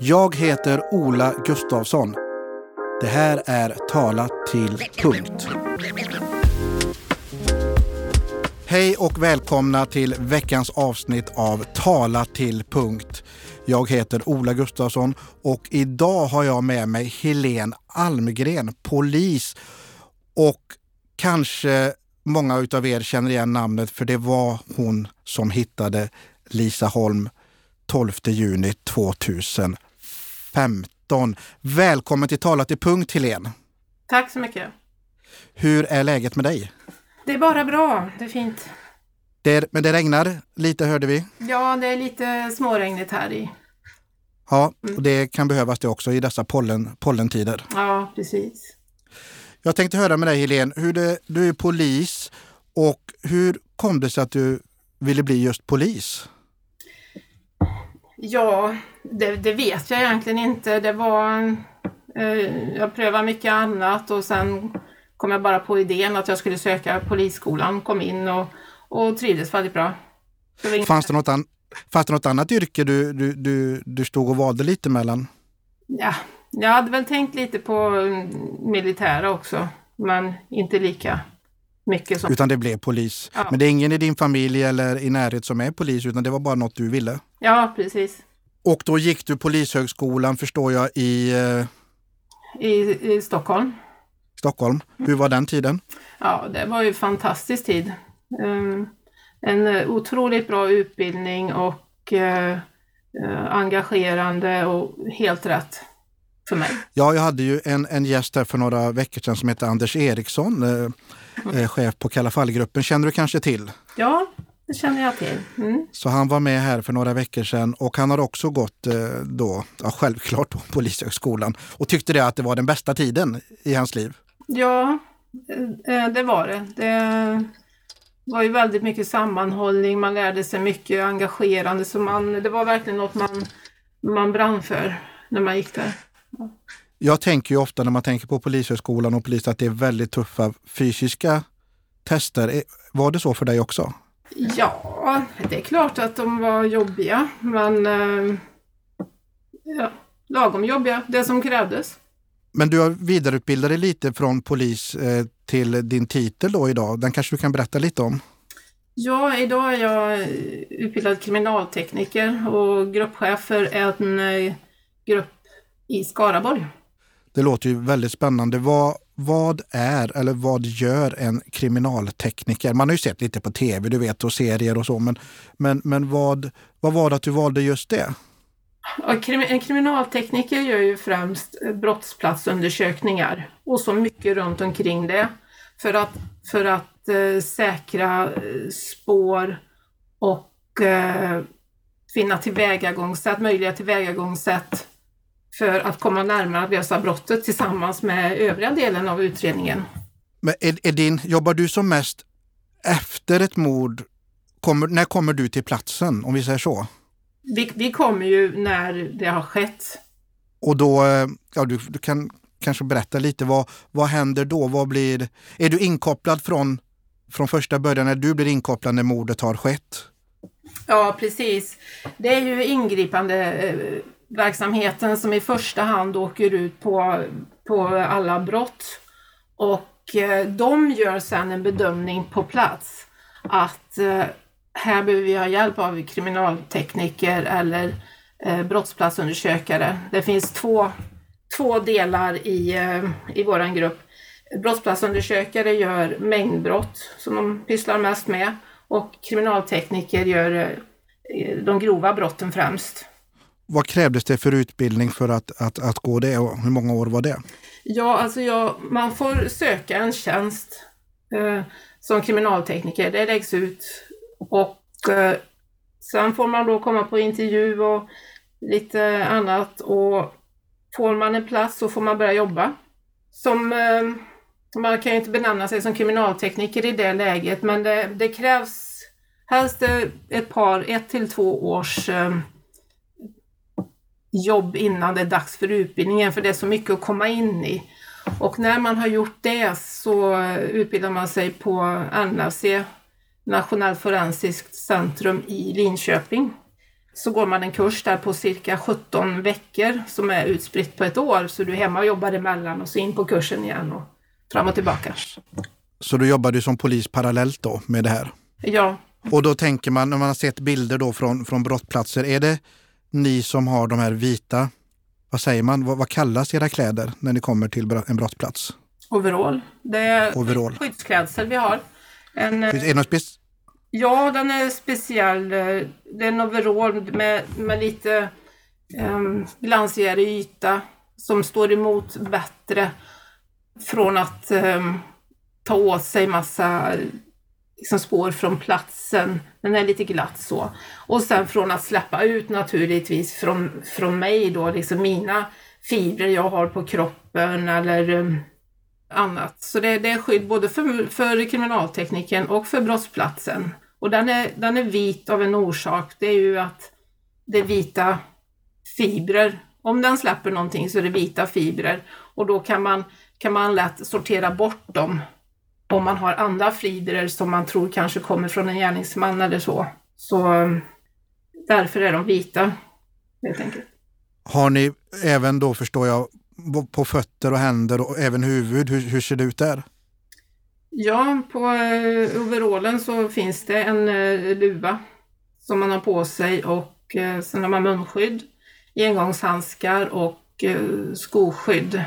Jag heter Ola Gustafsson. Det här är Tala till punkt. Hej och välkomna till veckans avsnitt av Tala till punkt. Jag heter Ola Gustafsson och idag har jag med mig Helene Almgren, polis. Och kanske många av er känner igen namnet för det var hon som hittade Lisa Holm 12 juni 2000. 2015. Välkommen till Tala till punkt Helene. Tack så mycket. Hur är läget med dig? Det är bara bra, det är fint. Det, men det regnar lite hörde vi. Ja, det är lite småregnigt här i. Ja, och det kan behövas det också i dessa pollen, pollentider. Ja, precis. Jag tänkte höra med dig Helene, hur det, du är polis och hur kom det sig att du ville bli just polis? Ja, det, det vet jag egentligen inte. Det var... Eh, jag prövade mycket annat och sen kom jag bara på idén att jag skulle söka polisskolan, kom in och, och trivdes väldigt bra. Det Fanns det något, an, fanns det något annat yrke du, du, du, du stod och valde lite mellan? Ja, jag hade väl tänkt lite på mm, militära också, men inte lika mycket som... Utan det blev polis. Ja. Men det är ingen i din familj eller i närhet som är polis utan det var bara något du ville. Ja, precis. Och då gick du Polishögskolan förstår jag i I, i Stockholm. Stockholm. Hur var den tiden? Ja, det var ju en fantastisk tid. Um, en eh, otroligt bra utbildning och eh, eh, engagerande och helt rätt för mig. Ja, jag hade ju en, en gäst här för några veckor sedan som heter Anders Eriksson, chef på Kalla fall-gruppen. Känner du kanske till? Ja, det känner jag till. Mm. Så han var med här för några veckor sedan och han har också gått eh, då, ja, självklart på Polishögskolan och tyckte det att det var den bästa tiden i hans liv. Ja, eh, det var det. Det var ju väldigt mycket sammanhållning, man lärde sig mycket engagerande, så man, det var verkligen något man, man brann för när man gick där. Jag tänker ju ofta när man tänker på Polishögskolan och polis att det är väldigt tuffa fysiska tester. Eh, Var det så för dig också? Ja, det är klart att de var jobbiga, men eh, ja, lagom jobbiga, det som krävdes. Men du har vidareutbildat dig lite från polis eh, till din titel då idag. Den kanske du kan berätta lite om? Ja, idag är jag utbildad kriminaltekniker och gruppchef för en eh, grupp i Skaraborg. Det låter ju väldigt spännande. Vad, vad är eller vad gör en kriminaltekniker? Man har ju sett lite på tv, du vet, och serier och så, men, men, men vad, vad var det att du valde just det? En kriminaltekniker gör ju främst brottsplatsundersökningar och så mycket runt omkring det för att, för att eh, säkra eh, spår och eh, finna tillvägagångssätt, möjliga tillvägagångssätt för att komma närmare att lösa brottet tillsammans med övriga delen av utredningen. Men är, är din, jobbar du som mest efter ett mord? Kommer, när kommer du till platsen, om vi säger så? Vi, vi kommer ju när det har skett. Och då, eh, ja du, du kan kanske berätta lite, vad, vad händer då? Vad blir, är du inkopplad från, från första början när du blir inkopplad när mordet har skett? Ja, precis. Det är ju ingripande eh, verksamheten som i första hand åker ut på, på alla brott. Och eh, de gör sedan en bedömning på plats att eh, här behöver vi ha hjälp av kriminaltekniker eller eh, brottsplatsundersökare. Det finns två, två delar i, eh, i vår grupp. Brottsplatsundersökare gör mängdbrott som de pysslar mest med och kriminaltekniker gör eh, de grova brotten främst. Vad krävdes det för utbildning för att, att, att gå det och hur många år var det? Ja, alltså jag, man får söka en tjänst eh, som kriminaltekniker. Det läggs ut och eh, sen får man då komma på intervju och lite annat och får man en plats så får man börja jobba. Som, eh, man kan ju inte benämna sig som kriminaltekniker i det läget men det, det krävs helst ett par, ett till två års eh, jobb innan det är dags för utbildningen för det är så mycket att komma in i. Och när man har gjort det så utbildar man sig på NFC, Nationellt forensiskt centrum i Linköping. så går man en kurs där på cirka 17 veckor som är utspritt på ett år. Så du är hemma och jobbar emellan och så in på kursen igen och fram och tillbaka. Så du jobbade som polis parallellt då med det här? Ja. Och då tänker man, när man har sett bilder då från, från brottsplatser, är det ni som har de här vita, vad säger man, vad, vad kallas era kläder när ni kommer till en brottsplats? Overall. Det är Overall. skyddsklädsel vi har. En, är det något spec- Ja, den är speciell. Det är en overall med, med lite um, glansigare yta som står emot bättre från att um, ta åt sig massa liksom, spår från platsen. Den är lite glatt så. Och sen från att släppa ut naturligtvis från, från mig då, liksom mina fibrer jag har på kroppen eller um, annat. Så det, det, är skydd både för, för kriminaltekniken och för brottsplatsen. Och den är, den är vit av en orsak. Det är ju att det är vita fibrer. Om den släpper någonting så är det vita fibrer och då kan man, kan man lätt sortera bort dem om man har andra fibrer som man tror kanske kommer från en gärningsman eller så. Så um, därför är de vita, helt enkelt. Har ni även då, förstår jag, på fötter och händer och även huvud, hur, hur ser det ut där? Ja, på eh, overallen så finns det en eh, luva som man har på sig och eh, sen har man munskydd, engångshandskar och skoskydd.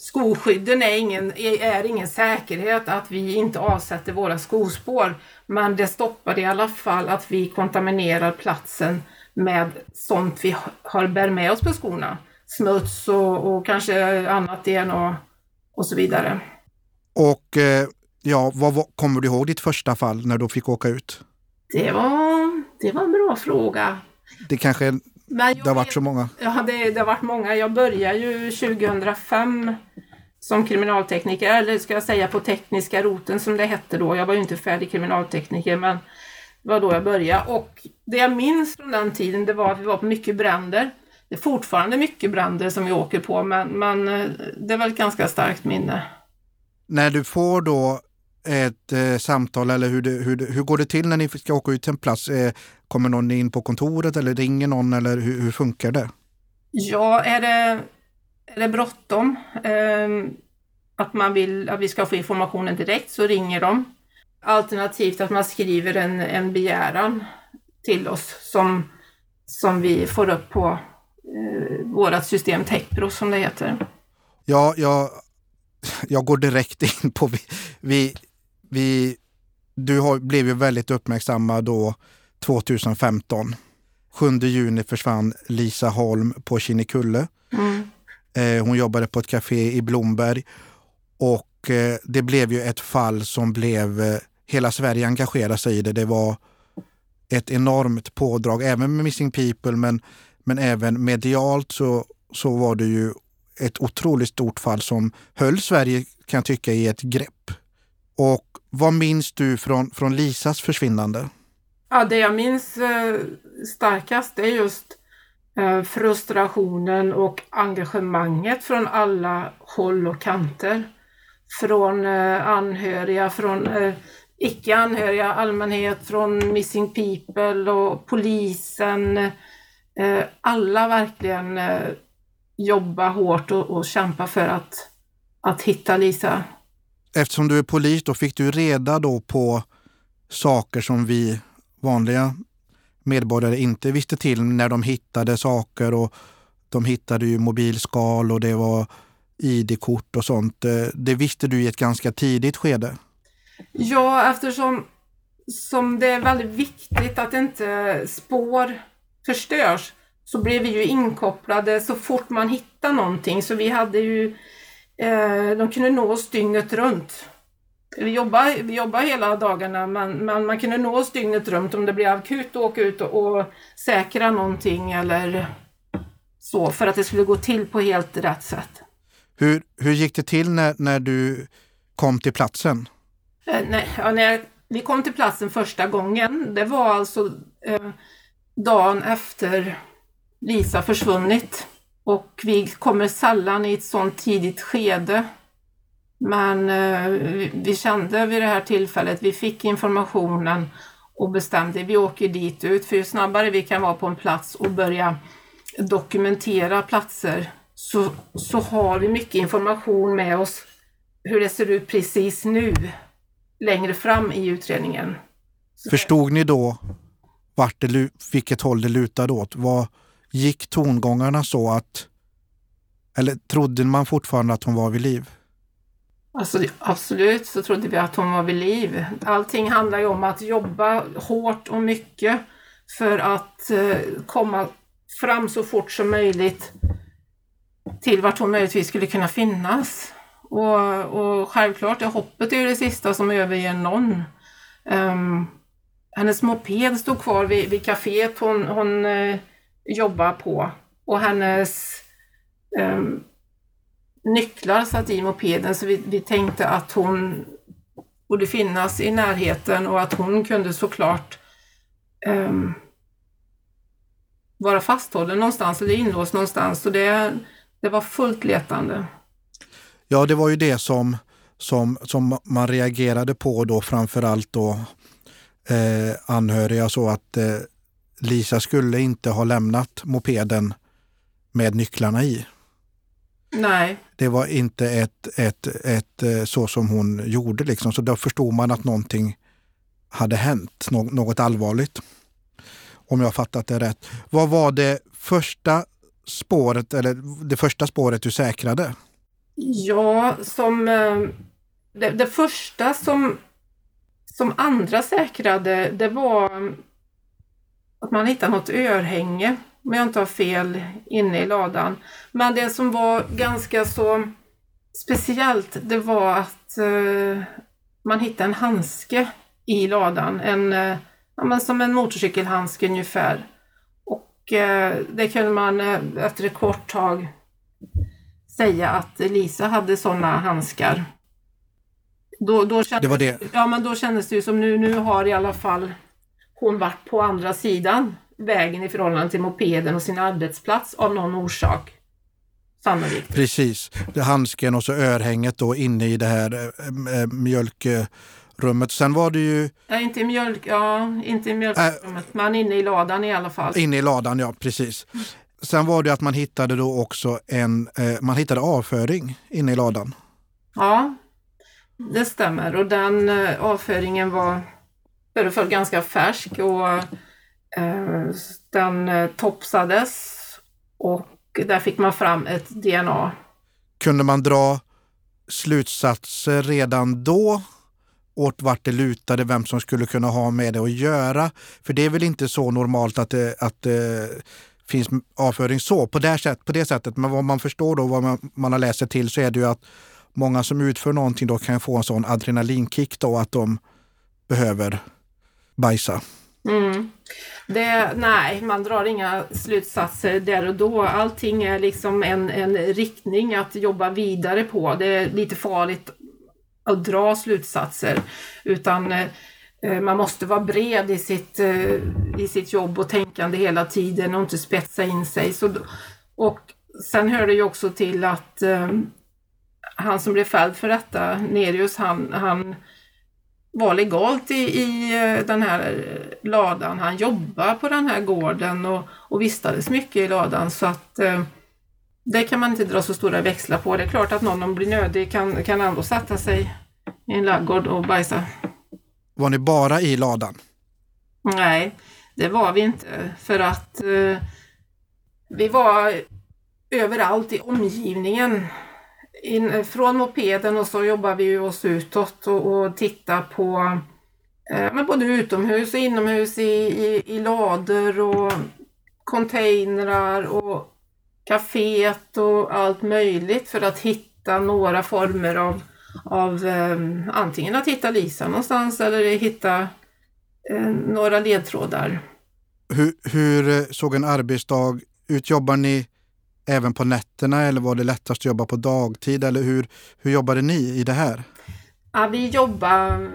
Skoskydden är ingen, är ingen säkerhet att vi inte avsätter våra skospår, men det stoppar i alla fall att vi kontaminerar platsen med sånt vi har bär med oss på skorna. Smuts och, och kanske annat DNA och så vidare. Och eh, Ja, vad, vad, kommer du ihåg ditt första fall när du fick åka ut? Det var, det var en bra fråga. Det kanske Men det har varit så många? Ja, det, det har varit många. Jag började ju 2005 som kriminaltekniker, eller ska jag säga på tekniska roten som det hette då. Jag var ju inte färdig kriminaltekniker, men det var då jag började. Och det jag minns från den tiden, det var att vi var på mycket bränder. Det är fortfarande mycket bränder som vi åker på, men, men eh, det var ett ganska starkt minne. När du får då ett eh, samtal eller hur, det, hur, hur går det till när ni ska åka ut till en plats? Eh, kommer någon in på kontoret eller ringer någon eller hur, hur funkar det? Ja, är det, är det bråttom, eh, att man vill att vi ska få informationen direkt så ringer de. Alternativt att man skriver en, en begäran till oss som, som vi får upp på eh, vårt system Techpro som det heter. Ja, jag, jag går direkt in på vi, vi vi, du har, blev ju väldigt uppmärksammad då 2015. 7 juni försvann Lisa Holm på Kinnekulle. Mm. Eh, hon jobbade på ett café i Blomberg och eh, det blev ju ett fall som blev, eh, hela Sverige engagerade sig i det. Det var ett enormt pådrag, även med Missing People men, men även medialt så, så var det ju ett otroligt stort fall som höll Sverige, kan jag tycka, i ett grepp. Och vad minns du från, från Lisas försvinnande? Ja, det jag minns eh, starkast är just eh, frustrationen och engagemanget från alla håll och kanter. Från eh, anhöriga, från icke anhöriga, allmänhet, från Missing People och polisen. Alla verkligen jobba hårt och, och kämpa för att, att hitta Lisa eftersom du är polis, då fick du reda då på saker som vi vanliga medborgare inte visste till när de hittade saker och de hittade ju mobilskal och det var ID-kort och sånt. Eh, det visste du i ett ganska tidigt skede. Ja, eftersom som det är väldigt viktigt att inte spår förstörs så blev vi ju inkopplade så fort man hittade någonting. Så vi hade ju Eh, de kunde nå oss dygnet runt. Vi jobbar, vi jobbar hela dagarna men, men man kunde nå oss dygnet runt om det blev akut att åka ut och, och säkra någonting eller så för att det skulle gå till på helt rätt sätt. Hur, hur gick det till när, när du kom till platsen? Eh, nej, ja, när vi kom till platsen första gången, det var alltså eh, dagen efter Lisa försvunnit. Och vi kommer sällan i ett sådant tidigt skede. Men eh, vi kände vid det här tillfället, vi fick informationen och bestämde vi åker dit ut för ju snabbare vi kan vara på en plats och börja dokumentera platser så, så har vi mycket information med oss hur det ser ut precis nu längre fram i utredningen. Förstod ni då vart det, vilket håll det lutade åt? Var, gick tongångarna så att... Eller trodde man fortfarande att hon var vid liv? Alltså, absolut så trodde vi att hon var vid liv. Allting handlar ju om att jobba hårt och mycket för att eh, komma fram så fort som möjligt till vart hon möjligtvis skulle kunna finnas. Och, och självklart är hoppet är det sista som överger någon. Um, hennes moped stod kvar vid, vid kaféet hon, hon uh, jobbar på och hennes um, nycklar satt i mopeden så vi, vi tänkte att hon borde finnas i närheten och att hon kunde såklart um, vara fasthållen någonstans eller inlåst någonstans. Så det, det var fullt letande. Ja, det var ju det som, som, som man reagerade på då framförallt då eh, anhöriga så att eh, Lisa skulle inte ha lämnat mopeden med nycklarna i. Nej. Det var inte ett, ett, ett, eh, så som hon gjorde liksom. Så då förstod man att någonting hade hänt, något allvarligt. Om jag fattat det rätt. Vad var det första spåret, eller det första spåret du säkrade? Ja, som eh, det, det, första som, som andra säkrade, det var att man hittade något örhänge, om jag inte har fel, inne i ladan. Men det som var ganska så speciellt, det var att uh, man hittade en handske i ladan. En, uh, ja, men som en motorcykelhandske ungefär. Och uh, det kunde man efter ett kort tag säga att Lisa hade sådana handskar. Då, då kändes, det var det? Ja, men då kändes det ju som nu, nu har i alla fall hon varit på andra sidan vägen i förhållande till mopeden och sin arbetsplats av någon orsak. Sannolikt. Precis. Det handsken och så örhänget då inne i det här äh, mjölkrummet. Sen var det ju... Ja, inte i mjölk, ja, inte i mjölkrummet, äh, men inne i ladan i alla fall. Inne i ladan, ja precis. Sen var det att man hittade då också en, eh, man hittade avföring inne i ladan. Ja, det stämmer och den eh, avföringen var föreföll ganska färsk och eh, Eh, den eh, topsades och där fick man fram ett DNA. Kunde man dra slutsatser redan då åt vart det lutade, vem som skulle kunna ha med det att göra? För det är väl inte så normalt att det, att det finns avföring så, på det, sätt, på det sättet. Men vad man förstår då, vad man, man har läst sig till, så är det ju att många som utför någonting då kan få en sån adrenalinkick då att de behöver bajsa. Mm. Det, nej, man drar inga slutsatser där och då. Allting är liksom en, en riktning att jobba vidare på. Det är lite farligt att dra slutsatser. Utan eh, man måste vara bred i sitt, eh, i sitt jobb och tänkande hela tiden och inte spetsa in sig. Så, och sen hör det ju också till att eh, han som blev fälld för detta, Nerius, han, han var legalt i, i eh, den här ladan. Han jobbade på den här gården och, och vistades mycket i ladan så att eh, det kan man inte dra så stora växlar på. Det är klart att någon om blir nödig kan, kan ändå sätta sig i en laggård och bajsa. Var ni bara i ladan? Nej, det var vi inte för att eh, vi var överallt i omgivningen in, från mopeden och så jobbar vi oss utåt och, och tittar på eh, men både utomhus och inomhus i, i, i lador och containrar och kaféet och allt möjligt för att hitta några former av, av eh, antingen att hitta Lisa någonstans eller hitta eh, några ledtrådar. Hur, hur såg en arbetsdag ut? Jobbar ni även på nätterna eller var det lättast att jobba på dagtid? Eller hur, hur jobbade ni i det här? Ja, vi jobbar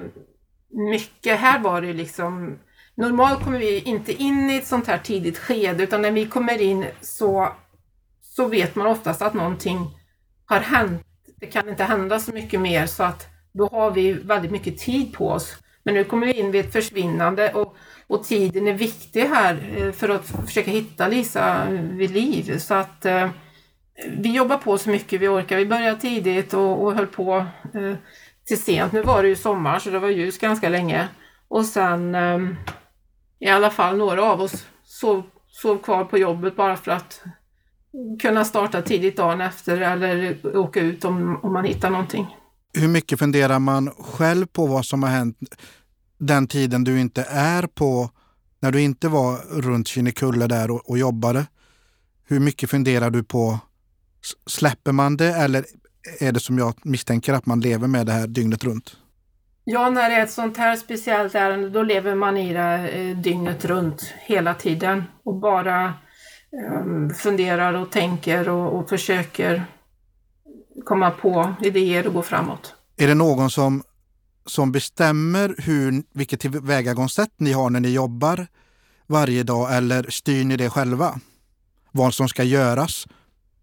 mycket. Här var det liksom Normalt kommer vi inte in i ett sånt här tidigt skede utan när vi kommer in så, så vet man oftast att någonting har hänt. Det kan inte hända så mycket mer så att då har vi väldigt mycket tid på oss. Men nu kommer vi in vid ett försvinnande och, och tiden är viktig här eh, för att försöka hitta Lisa vid liv. Så att eh, vi jobbar på så mycket vi orkar. Vi började tidigt och, och höll på eh, till sent. Nu var det ju sommar så det var ljus ganska länge. Och sen i alla fall några av oss sov, sov kvar på jobbet bara för att kunna starta tidigt dagen efter eller åka ut om, om man hittar någonting. Hur mycket funderar man själv på vad som har hänt den tiden du inte är på, när du inte var runt Kinnekulle där och, och jobbade? Hur mycket funderar du på, släpper man det eller är det som jag misstänker att man lever med det här dygnet runt? Ja, när det är ett sånt här speciellt ärende då lever man i det eh, dygnet runt hela tiden och bara um, funderar och tänker och, och försöker komma på idéer och gå framåt. Är det någon som, som bestämmer hur, vilket tillvägagångssätt ni har när ni jobbar varje dag eller styr ni det själva? Vad som ska göras?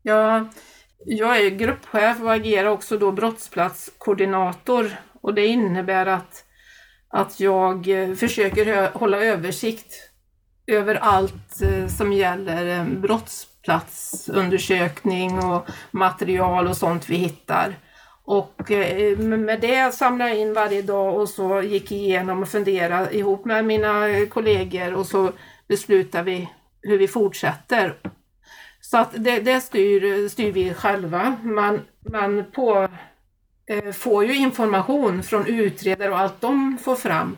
Ja, jag är gruppchef och agerar också då brottsplatskoordinator och det innebär att, att jag eh, försöker hålla översikt över allt eh, som gäller eh, brottsplatsundersökning och material och sånt vi hittar. Och eh, med det samlade jag in varje dag och så gick igenom och funderade ihop med mina kollegor och så beslutade vi hur vi fortsätter. Så att det, det styr, styr vi själva. Man, man på, eh, får ju information från utredare och allt de får fram.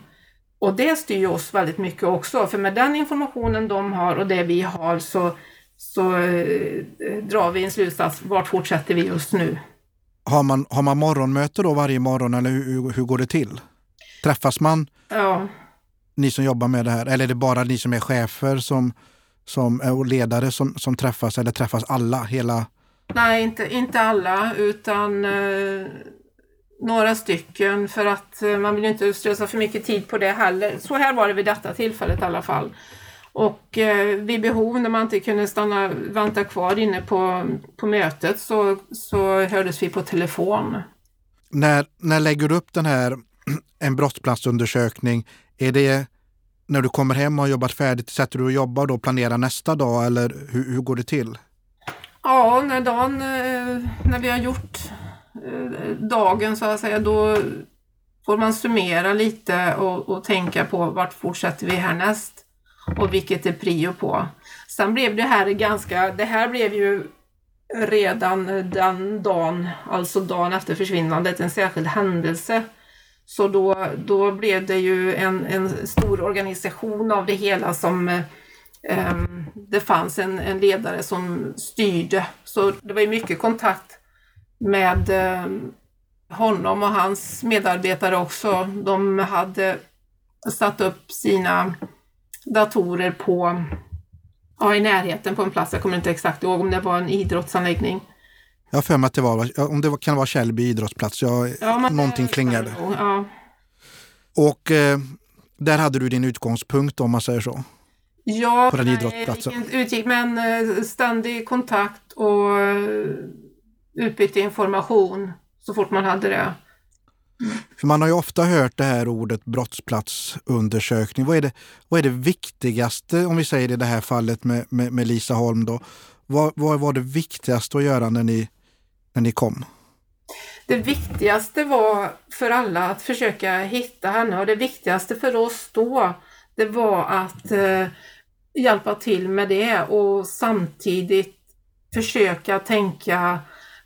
Och det styr oss väldigt mycket också, för med den informationen de har och det vi har så, så eh, drar vi en slutsats. Vart fortsätter vi just nu? Har man, har man morgonmöte då varje morgon eller hur, hur går det till? Träffas man? Ja. Ni som jobbar med det här, eller är det bara ni som är chefer som, som, och ledare som, som träffas eller träffas alla? hela... Nej, inte, inte alla utan eh, några stycken för att eh, man vill inte slösa för mycket tid på det heller. Så här var det vid detta tillfället i alla fall. Och eh, vid behov när man inte kunde stanna, vänta kvar inne på, på mötet så, så hördes vi på telefon. När, när lägger du upp den här, en brottsplatsundersökning, är det när du kommer hem och har jobbat färdigt, sätter du och jobbar då och planerar nästa dag eller hur, hur går det till? Ja, när dagen, eh, när vi har gjort eh, dagen så att säga, då får man summera lite och, och tänka på vart fortsätter vi härnäst och vilket är prio på. Sen blev det här ganska, det här blev ju redan den dagen, alltså dagen efter försvinnandet, en särskild händelse. Så då, då blev det ju en, en stor organisation av det hela som eh, det fanns en, en, ledare som styrde. Så det var ju mycket kontakt med eh, honom och hans medarbetare också. De hade satt upp sina datorer på, ja, i närheten på en plats. Jag kommer inte exakt ihåg om det var en idrottsanläggning. Jag har för mig att det var, om det kan vara Källby idrottsplats. Jag, ja, någonting klingade. Ja. Och eh, där hade du din utgångspunkt om man säger så? Ja, på den idrottsplatsen. utgick med en eh, ständig kontakt och eh, utbytte information så fort man hade det. För man har ju ofta hört det här ordet brottsplatsundersökning. Vad är det, vad är det viktigaste, om vi säger det i det här fallet med, med, med Lisa Holm då? Vad, vad var det viktigaste att göra när ni, när ni kom? Det viktigaste var för alla att försöka hitta henne och det viktigaste för oss då, det var att eh, hjälpa till med det och samtidigt försöka tänka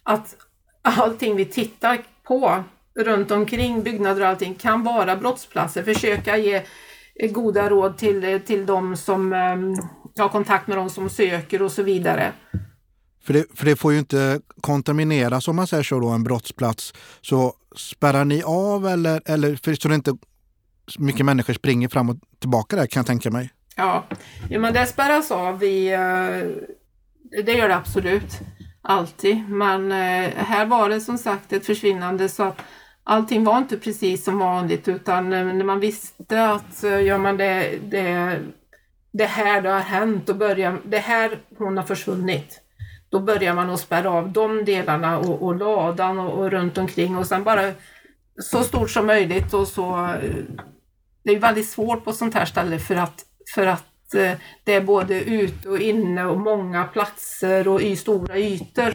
att allting vi tittar på runt omkring byggnader och allting kan vara brottsplatser. Försöka ge goda råd till, till de som ehm, har kontakt med de som söker och så vidare. För det, för det får ju inte kontamineras om man säger så då, en brottsplats. Så spärrar ni av eller, eller för så det inte mycket människor springer fram och tillbaka där kan jag tänka mig? Ja, ja men det spärras av. Vi, eh, det gör det absolut. Alltid. Men eh, här var det som sagt ett försvinnande så allting var inte precis som vanligt utan eh, när man visste att eh, gör man det, det, det här det har hänt, och börjar, det här hon har försvunnit. Då börjar man att spärra av de delarna och, och ladan och, och runt omkring och sen bara så stort som möjligt och så eh, det är väldigt svårt på sånt här ställe för att, för att det är både ute och inne och många platser och i stora ytor.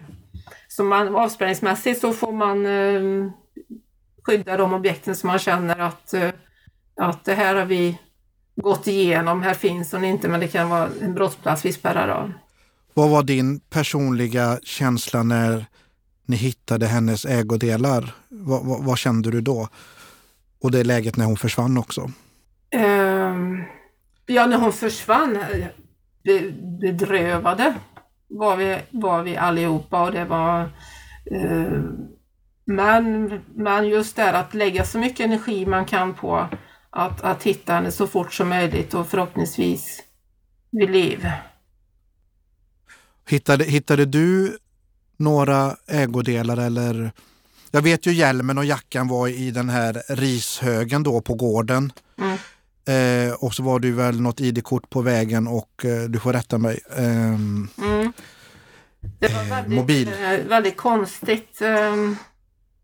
Så man, avspärrningsmässigt så får man skydda de objekten som man känner att, eh, att det här har vi gått igenom, här finns hon inte men det kan vara en brottsplats vi spärrar av. Vad var din personliga känsla när ni hittade hennes ägodelar? Vad, vad, vad kände du då? Och det läget när hon försvann också? Um, ja, när hon försvann, be, bedrövade var vi, var vi allihopa och det var uh, men, men just det att lägga så mycket energi man kan på att, att hitta henne så fort som möjligt och förhoppningsvis vid liv. Hittade, hittade du några ägodelar eller jag vet ju hjälmen och jackan var i den här rishögen då på gården. Mm. Eh, och så var det väl något ID-kort på vägen och eh, du får rätta mig. Eh, mm. Det var väldigt, mobil. Eh, väldigt konstigt ehm,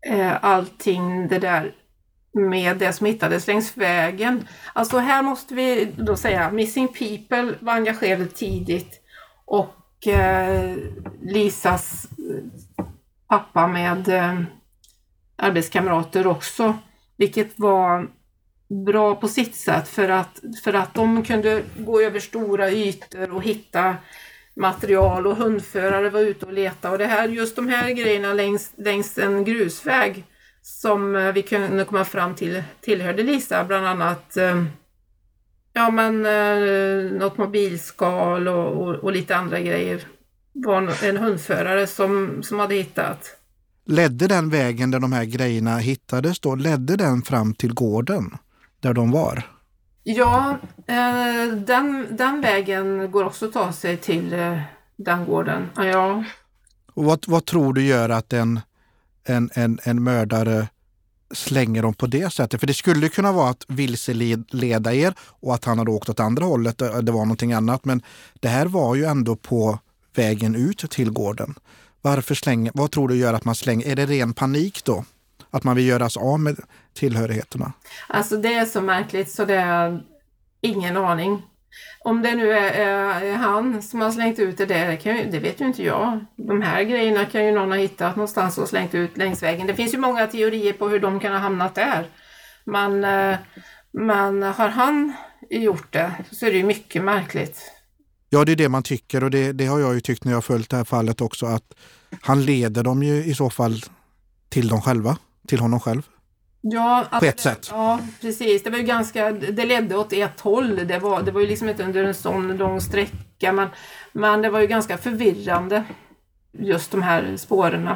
eh, allting det där med det som hittades längs vägen. Alltså här måste vi då säga Missing People var engagerade tidigt och eh, Lisas eh, pappa med eh, arbetskamrater också, vilket var bra på sitt sätt för att, för att de kunde gå över stora ytor och hitta material och hundförare var ute och letade. och det här, just de här grejerna längs, längs en grusväg som eh, vi kunde komma fram till tillhörde Lisa, bland annat eh, ja men eh, något mobilskal och, och, och lite andra grejer var en hundförare som, som hade hittat. Ledde den vägen där de här grejerna hittades då, ledde den fram till gården där de var? Ja, eh, den, den vägen går också att ta sig till eh, den gården. Ja. Och vad, vad tror du gör att en, en, en, en mördare slänger dem på det sättet? För det skulle kunna vara att vilseleda er och att han hade åkt åt andra hållet. Eh, det var någonting annat. Men det här var ju ändå på vägen ut till gården. Varför slänger, vad tror du gör att man slänger? Är det ren panik då? Att man vill göra sig av med tillhörigheterna? Alltså det är så märkligt så det är ingen aning. Om det nu är, är han som har slängt ut det där, det, kan ju, det vet ju inte jag. De här grejerna kan ju någon ha hittat någonstans och slängt ut längs vägen. Det finns ju många teorier på hur de kan ha hamnat där. Men, eh, men har han gjort det så är det ju mycket märkligt. Ja, det är det man tycker och det, det har jag ju tyckt när jag följt det här fallet också att han leder dem ju i så fall till dem själva, till honom själv. Ja, alltså, på ett sätt. Ja, precis. Det var ju ganska, det ledde åt ett håll. Det var, det var ju liksom inte under en sån lång sträcka, men, men det var ju ganska förvirrande, just de här spåren.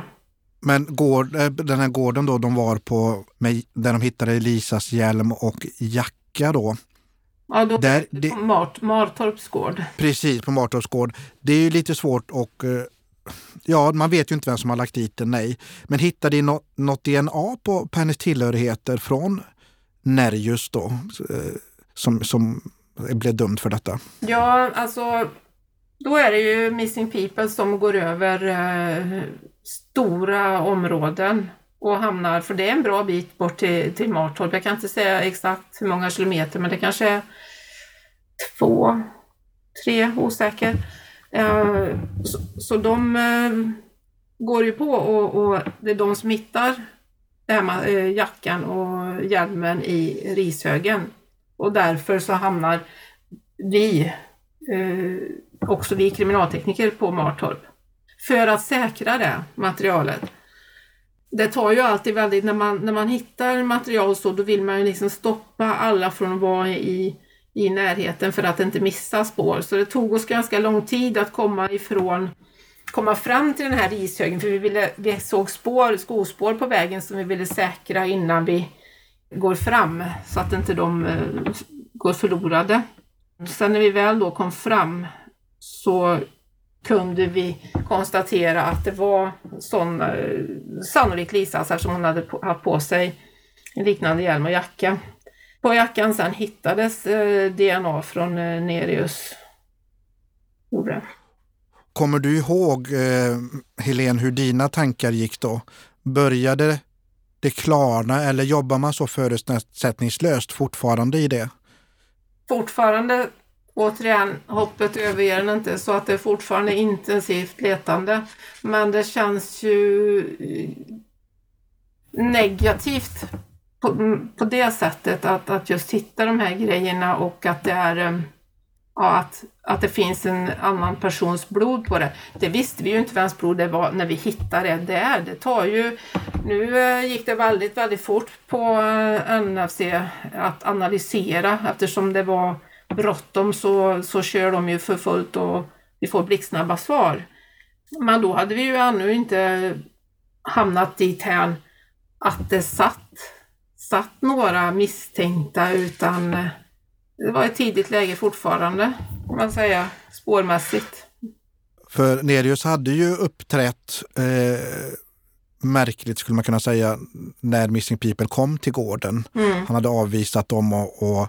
Men gård, eh, den här gården då de var på, med, där de hittade Elisas hjälm och jacka då, Ja, då där, det, på Mart, Martorps gård. Precis, på Martorps gård. Det är ju lite svårt eh, ja, man vet ju inte vem som har lagt dit den, nej. Men hittade ni något, något DNA på, på hennes tillhörigheter från Nerjus då, eh, som, som blev dömd för detta? Ja, alltså då är det ju Missing People som går över eh, stora områden och hamnar, för det är en bra bit bort till, till Martorp. Jag kan inte säga exakt hur många kilometer, men det kanske är två, tre, osäker. Eh, så, så de eh, går ju på och, och, det är de som hittar det här med, eh, jackan och hjälmen i rishögen. Och därför så hamnar vi, också vi kriminaltekniker på Martorp, för att säkra det materialet det tar ju alltid väldigt, när man, när man hittar material så, då vill man ju liksom stoppa alla från att vara i, i närheten för att inte missa spår. Så det tog oss ganska lång tid att komma ifrån, komma fram till den här ishögen, för vi, ville, vi såg spår, skospår på vägen som vi ville säkra innan vi går fram, så att inte de eh, går förlorade. Sen när vi väl då kom fram så kunde vi konstatera att det var sån, eh, sannolikt Lisa som hon hade haft på sig en liknande hjälm och jacka. På jackan sen hittades eh, DNA från eh, Nerius. Kommer du ihåg, eh, Helene, hur dina tankar gick då? Började det klarna eller jobbar man så förutsättningslöst fortfarande i det? Fortfarande, återigen, hoppet överger inte så att det är fortfarande intensivt letande. Men det känns ju negativt på, mm, på det sättet att, att just hitta de här grejerna och att det är ehm, ja, att, att det finns en annan persons blod på det. Det visste vi ju inte vems blod det var när vi hittade det där. Det tar ju, nu eh, gick det väldigt, väldigt fort på eh, NFC att analysera eftersom det var bråttom så, så kör de ju för fullt och vi får blixtsnabba svar. Men då hade vi ju ännu inte hamnat dit här att det satt, satt några misstänkta utan eh, det var ett tidigt läge fortfarande, kan man säga, spårmässigt. För Nerius hade ju uppträtt eh, märkligt skulle man kunna säga när Missing People kom till gården. Mm. Han hade avvisat dem och, och,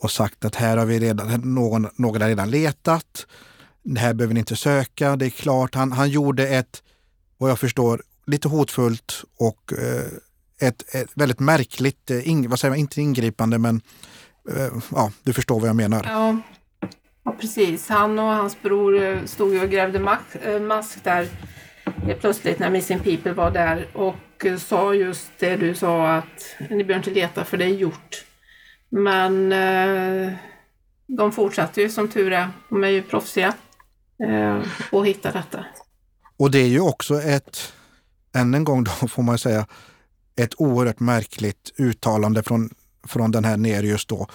och, sagt att här har vi redan, någon, någon har redan letat. Det här behöver ni inte söka, det är klart. Han, han gjorde ett, vad jag förstår, lite hotfullt och eh, ett, ett, väldigt märkligt, eh, in, vad säger man, inte ingripande men Eh, ja, du förstår vad jag menar. Ja. ja, precis. Han och hans bror eh, stod och grävde mask, eh, mask där plötsligt när Missing People var där och sa just det du sa att ni behöver inte leta för det är gjort. Men de fortsatte ju som tur är. De är ju proffsiga på att hitta detta. Och det är ju också ett, än en gång då får man säga, ett oerhört märkligt uttalande från från den här ner just då.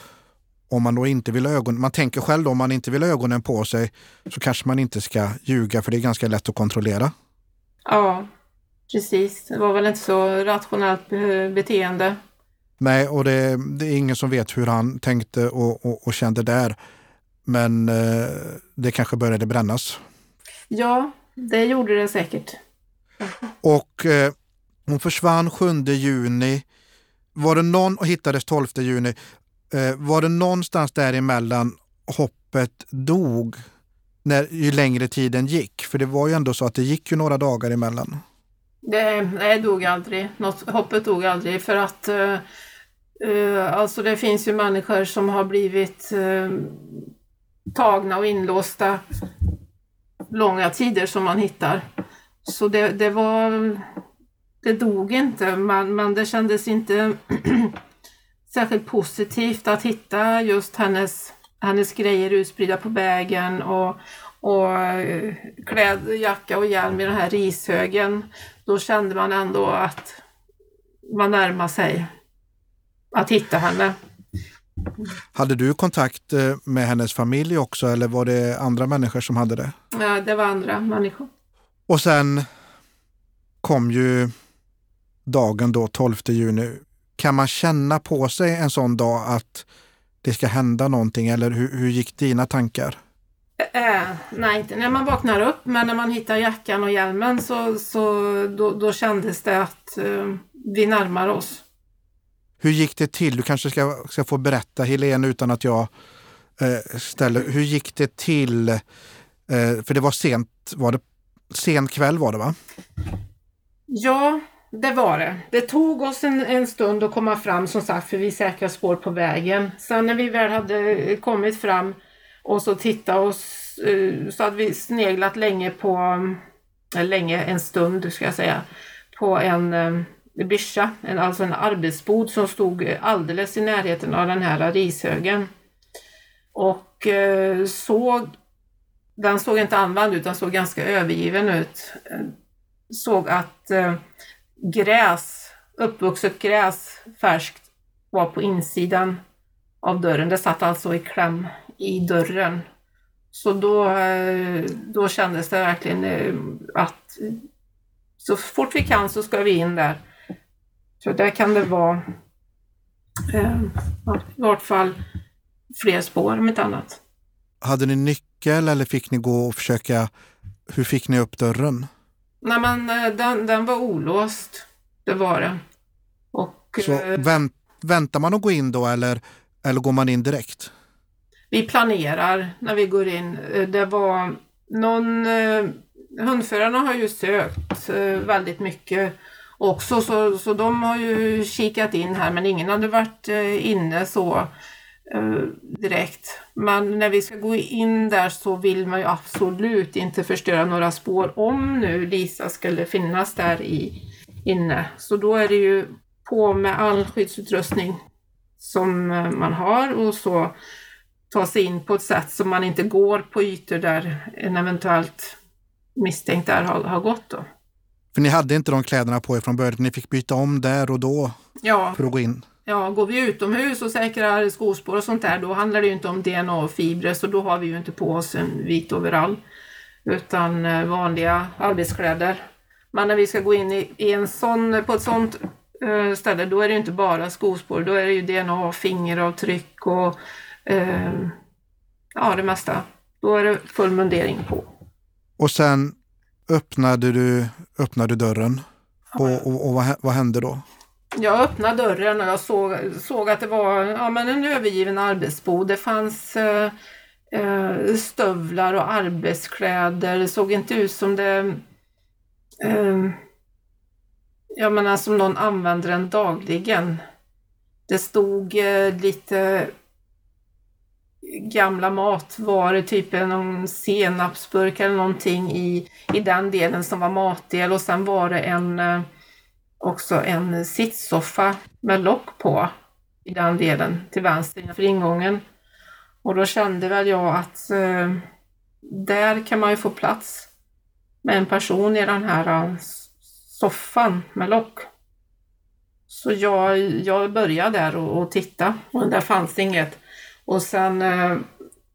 Om man då inte vill ögon, man tänker själv då, om man inte vill ögonen på sig så kanske man inte ska ljuga för det är ganska lätt att kontrollera. Ja, precis. Det var väl inte så rationellt beteende. Nej, och det, det är ingen som vet hur han tänkte och, och, och kände där. Men eh, det kanske började brännas. Ja, det gjorde det säkert. Och eh, hon försvann 7 juni var det någon, och hittades 12 juni, eh, var det någonstans däremellan hoppet dog när, ju längre tiden gick? För det var ju ändå så att det gick ju några dagar emellan. Det, nej, dog aldrig. Något, hoppet dog aldrig för att uh, uh, alltså det finns ju människor som har blivit uh, tagna och inlåsta långa tider som man hittar. Så det, det var det dog inte, men, men det kändes inte särskilt positivt att hitta just hennes, hennes grejer utspridda på vägen och, och eh, kläd, jacka och hjälm i den här rishögen. Då kände man ändå att man närmade sig att hitta henne. Hade du kontakt eh, med hennes familj också eller var det andra människor som hade det? Ja, det var andra människor. Och sen kom ju dagen då, 12 juni. Kan man känna på sig en sån dag att det ska hända någonting eller hur, hur gick dina tankar? Äh, nej, inte när man vaknar upp men när man hittar jackan och hjälmen så, så då, då kändes det att uh, vi närmar oss. Hur gick det till? Du kanske ska, ska få berätta Helene utan att jag eh, ställer. Hur gick det till? Eh, för det var sent, var det sen kväll var det va? Ja, det var det. Det tog oss en, en stund att komma fram som sagt för vi säkra spår på vägen. Sen när vi väl hade kommit fram och så tittade oss eh, så hade vi sneglat länge på, eller länge, en stund ska jag säga, på en eh, byscha, en, alltså en arbetsbod som stod alldeles i närheten av den här rishögen. Och eh, såg, den såg inte använd ut, den såg ganska övergiven ut. Såg att gräs, uppvuxet gräs, färskt, var på insidan av dörren. Det satt alltså i kläm i dörren. Så då, eh, då kändes det verkligen eh, att så fort vi kan så ska vi in där. Så där kan det vara eh, i vart fall fler spår om inte annat. Hade ni nyckel eller fick ni gå och försöka, hur fick ni upp dörren? Nej men eh, den, den var olåst. Det var det. Och, Så eh, vänt, väntar man att gå in då eller, eller går man in direkt? Vi planerar när vi går in. Eh, det var någon... Hundförarna har ju sökt väldigt mycket också. Så, så de har ju kikat in här men ingen hade varit inne så direkt. Men när vi ska gå in där så vill man ju absolut inte förstöra några spår om nu Lisa skulle finnas där i, inne. Så då är det ju på med all skyddsutrustning som eh, man har och så ta sig in på ett sätt som man inte går på ytor där en eventuellt misstänkt där har, har gått. Då. För ni hade inte de kläderna på er från början, ni fick byta om där och då ja. för att gå in? Ja, går vi utomhus och säkrar skospår och sånt där, då handlar det ju inte om DNA och fibrer, så då har vi ju inte på oss en vit overall, utan eh, vanliga arbetskläder. Men när vi ska gå in i, i en sån, på ett sånt uh, ställe, då är det inte bara skospår, då är det ju DNA, fingeravtryck och uh, ja, det mesta. Då är det full mundering på. Och sen öppnade du, öppnade dörren. Och, och, och vad, vad, hände då? Jag öppnade dörren och jag såg, såg att det var ja, men en övergiven arbetsbod. Det fanns eh, eh, stövlar och arbetskläder. Det såg inte ut som det eh, jag menar alltså som någon använder den dagligen. Det stod eh, lite gamla matvaror, typ någon senapsburk eller någonting i, i den delen som var matdel och sen var det en eh, också en sitssoffa med lock på i den delen till vänster för ingången. Och då kände väl jag att eh, där kan man ju få plats med en person i den här eh, soffan med lock. Så jag, jag började där och, och titta och där fanns inget. Och sen eh,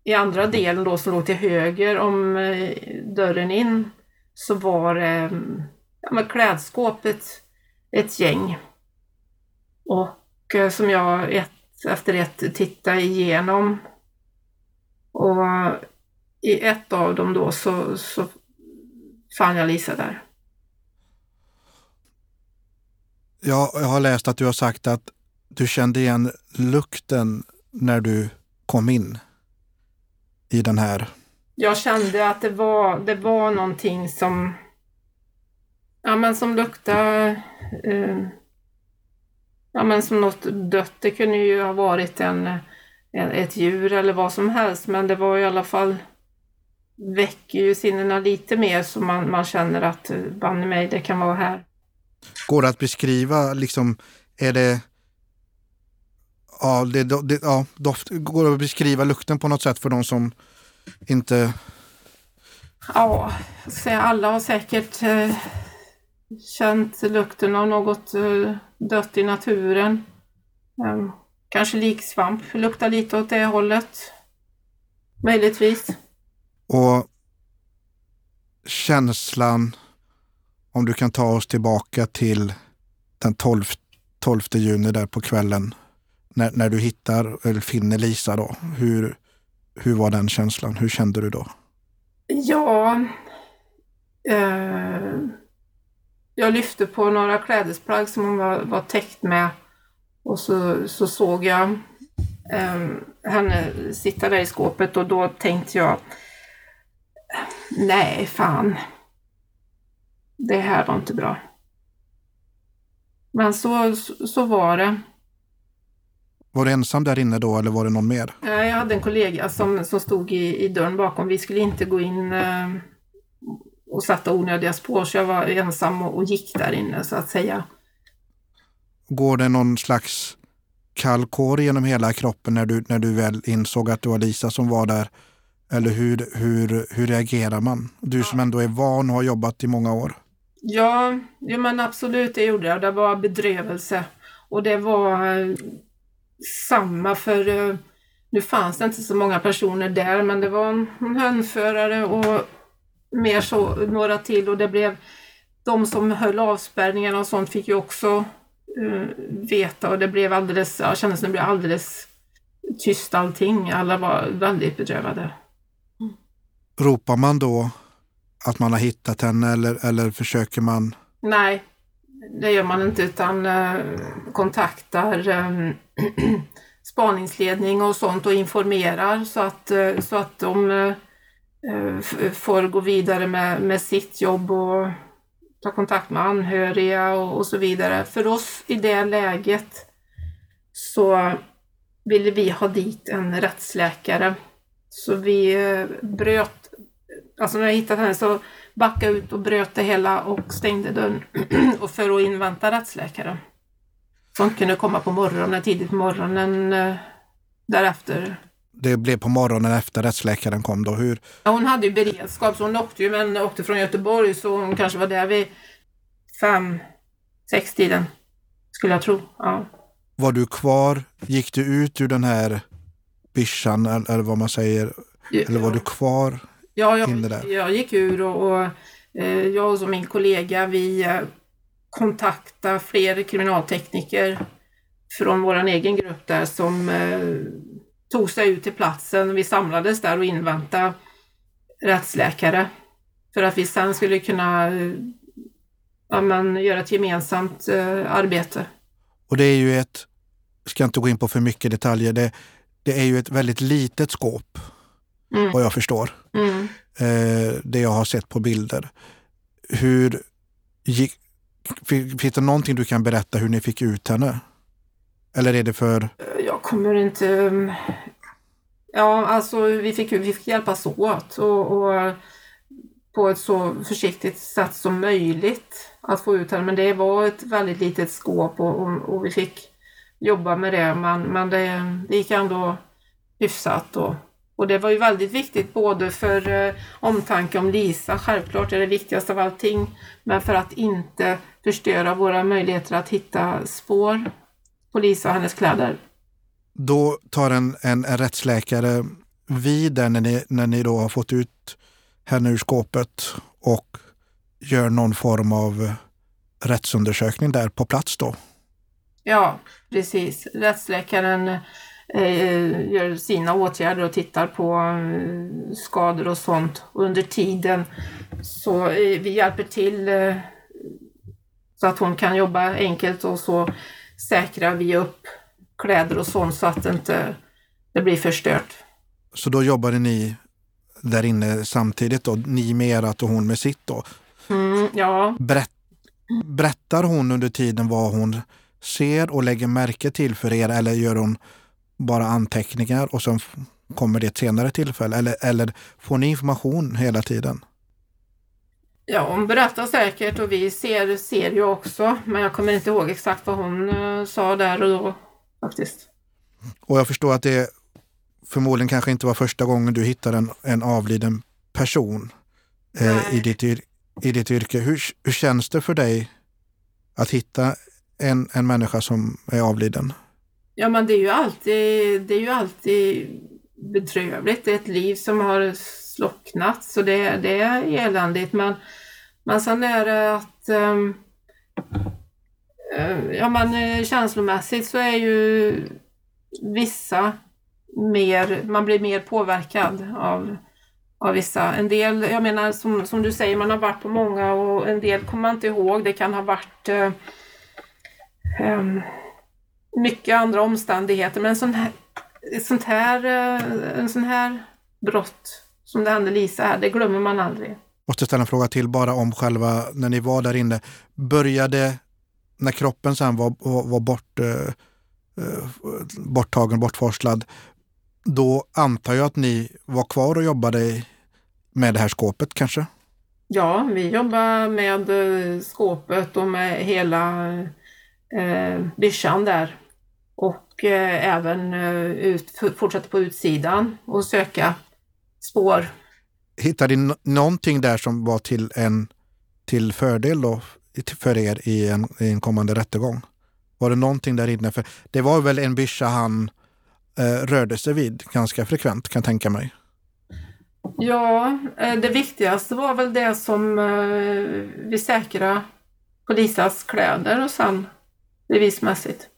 i andra delen då som låg till höger om eh, dörren in så var det ja, klädskåpet ett gäng. Och eh, som jag ett efter ett tittade igenom. Och i ett av dem då så, så fann jag Lisa där. Ja, jag har läst att du har sagt att du kände igen lukten när du kom in i den här? Jag kände att det var, det var någonting som, ja, men som luktade eh, ja, men som något dött. Det kunde ju ha varit en, en, ett djur eller vad som helst, men det var i alla fall väcker ju sinnena lite mer så man, man känner att eh, banne mig, det kan vara här. Går det att beskriva, liksom, är det ja, det, det, ja, doft, går det att beskriva lukten på något sätt för de som inte... Ja, alla har säkert eh, känt lukten av något eh, dött i naturen. Eh, kanske liksvamp, luktar lite åt det hållet. Möjligtvis. Och känslan, om du kan ta oss tillbaka till den 12, 12 juni där på kvällen när, när du hittar eller finner Lisa då, hur, hur var den känslan? Hur kände du då? Ja, eh, jag lyfte på några klädesplagg som var, var täckt med och så, så såg jag eh, henne sitta där i skåpet och då tänkte jag nej, fan. Det här var inte bra. Men så, så var det. Var du ensam där inne då eller var det någon mer? Jag hade en kollega som, som stod i, i dörren bakom. Vi skulle inte gå in eh, och sätta onödiga spår så jag var ensam och, och, gick där inne så att säga. Går det någon slags kall genom hela kroppen när du, när du väl insåg att det var Lisa som var där? Eller hur, hur, hur reagerar man? Du som ändå är van och har jobbat i många år. Ja, ja men absolut det gjorde jag. Det var bedrövelse. Och det var samma för eh, nu fanns det inte så många personer där men det var en, en hönförare och mer så några till och det blev de som höll avspärrningarna och sånt fick ju också uh, veta och det blev alldeles, jag kände som det blev alldeles tyst allting. Alla var väldigt bedrövade. Ropar man då att man har hittat henne eller, eller försöker man? Nej, det gör man inte utan eh, kontaktar eh, spaningsledning och sånt och informerar så att, eh, så att de Eh, får gå vidare med, med sitt jobb och ta kontakt med anhöriga och, och så vidare. För oss i det läget så ville vi ha dit en rättsläkare. Så vi eh, bröt, alltså när jag hittade henne så backade ut och bröt det hela och stängde dörren och för att invänta rättsläkaren. Som kunde komma på morgonen, tidigt på morgonen eh, därefter. Det blev på morgonen efter rättsläkaren kom då. Hur? Ja, hon hade ju beredskap så hon åkte ju, men åkte från Göteborg så hon kanske var där vid fem, sex tiden. Skulle jag tro. Ja. Var du kvar? Gick du ut ur den här byschan eller vad man säger? Eller var du kvar ja, jag, där? jag gick ur och, och eh, jag och min kollega vi eh, kontaktade fler kriminaltekniker från vår egen grupp där som eh, tog sig ut till platsen. Vi samlades där och inväntade rättsläkare för att vi sen skulle kunna eh, ja, men, göra ett gemensamt eh, arbete. Och det är ju ett, ska inte gå in på för mycket detaljer, det, det är ju ett väldigt litet skåp mm. vad jag förstår. Mm. Eh, det jag har sett på bilder. Hur gick, finns det någonting du kan berätta hur ni fick ut henne? Eller är det för... Jag kommer inte... Um, ja, alltså vi fick, vi fick hjälpas åt och, och på ett så försiktigt sätt som möjligt att få ut henne. Men det var ett väldigt litet skåp och, och, och vi fick jobba med det. Men, men det, det gick ändå hyfsat. Och, och det var ju väldigt viktigt både för eh, omtanke om Lisa, självklart är det viktigaste av allting, men för att inte förstöra våra möjligheter att hitta spår på Lisa och hennes kläder. Då tar en, en, en rättsläkare vid där när ni, när ni då har fått ut henne ur skåpet och gör någon form av rättsundersökning där på plats då? Ja, precis. Rättsläkaren eh, gör sina åtgärder och tittar på eh, skador och sånt. Och under tiden så eh, vi hjälper till eh, så att hon kan jobba enkelt och så säkrar vi upp kläder och sånt så att det inte det blir förstört. Så då jobbade ni där inne samtidigt då, ni med ert och hon med sitt då? Mm, ja. Berätt, berättar hon under tiden vad hon ser och lägger märke till för er eller gör hon bara anteckningar och sen kommer det ett senare tillfälle? Eller, eller får ni information hela tiden? Ja, hon berättar säkert och vi ser, ser ju också, men jag kommer inte ihåg exakt vad hon uh, sa där och då faktiskt. Och jag förstår att det förmodligen kanske inte var första gången du hittade en, en avliden person eh, i, ditt, i ditt yrke. Hur, hur känns det för dig att hitta en, en människa som är avliden? Ja, men det är ju alltid, det är ju alltid bedrövligt. Det är ett liv som har slocknat, så det, det är eländigt. Men, men sen är det att um, ja, men eh, känslomässigt så är ju vissa mer, man blir mer påverkad av, av vissa. En del, jag menar som, som du säger, man har varit på många och en del kommer man inte ihåg. Det kan ha varit uh, um, mycket andra omständigheter. Men en sån här, sånt här, en sån här brott som det hände Lisa här, det glömmer man aldrig. Måste ställa en fråga till bara om själva, när ni var där inne. Började, när kroppen sen var, var, bort, uh, borttagen, bortforslad, då antar jag att ni var kvar och jobbade med det här skåpet kanske? Ja, vi jobbar med eh, skåpet och med hela eh, byschan där. Och eh, även eh, ut, fortsätta på utsidan och söka spår. Hittade ni någonting där som var till en till fördel då, för er i en, i en kommande rättegång? Var det någonting där inne? För det var väl en byscha han eh, rörde sig vid ganska frekvent kan jag tänka mig. Ja, eh, det viktigaste var väl det som eh, vi säkrade på Lisas kläder och sen bevismässigt.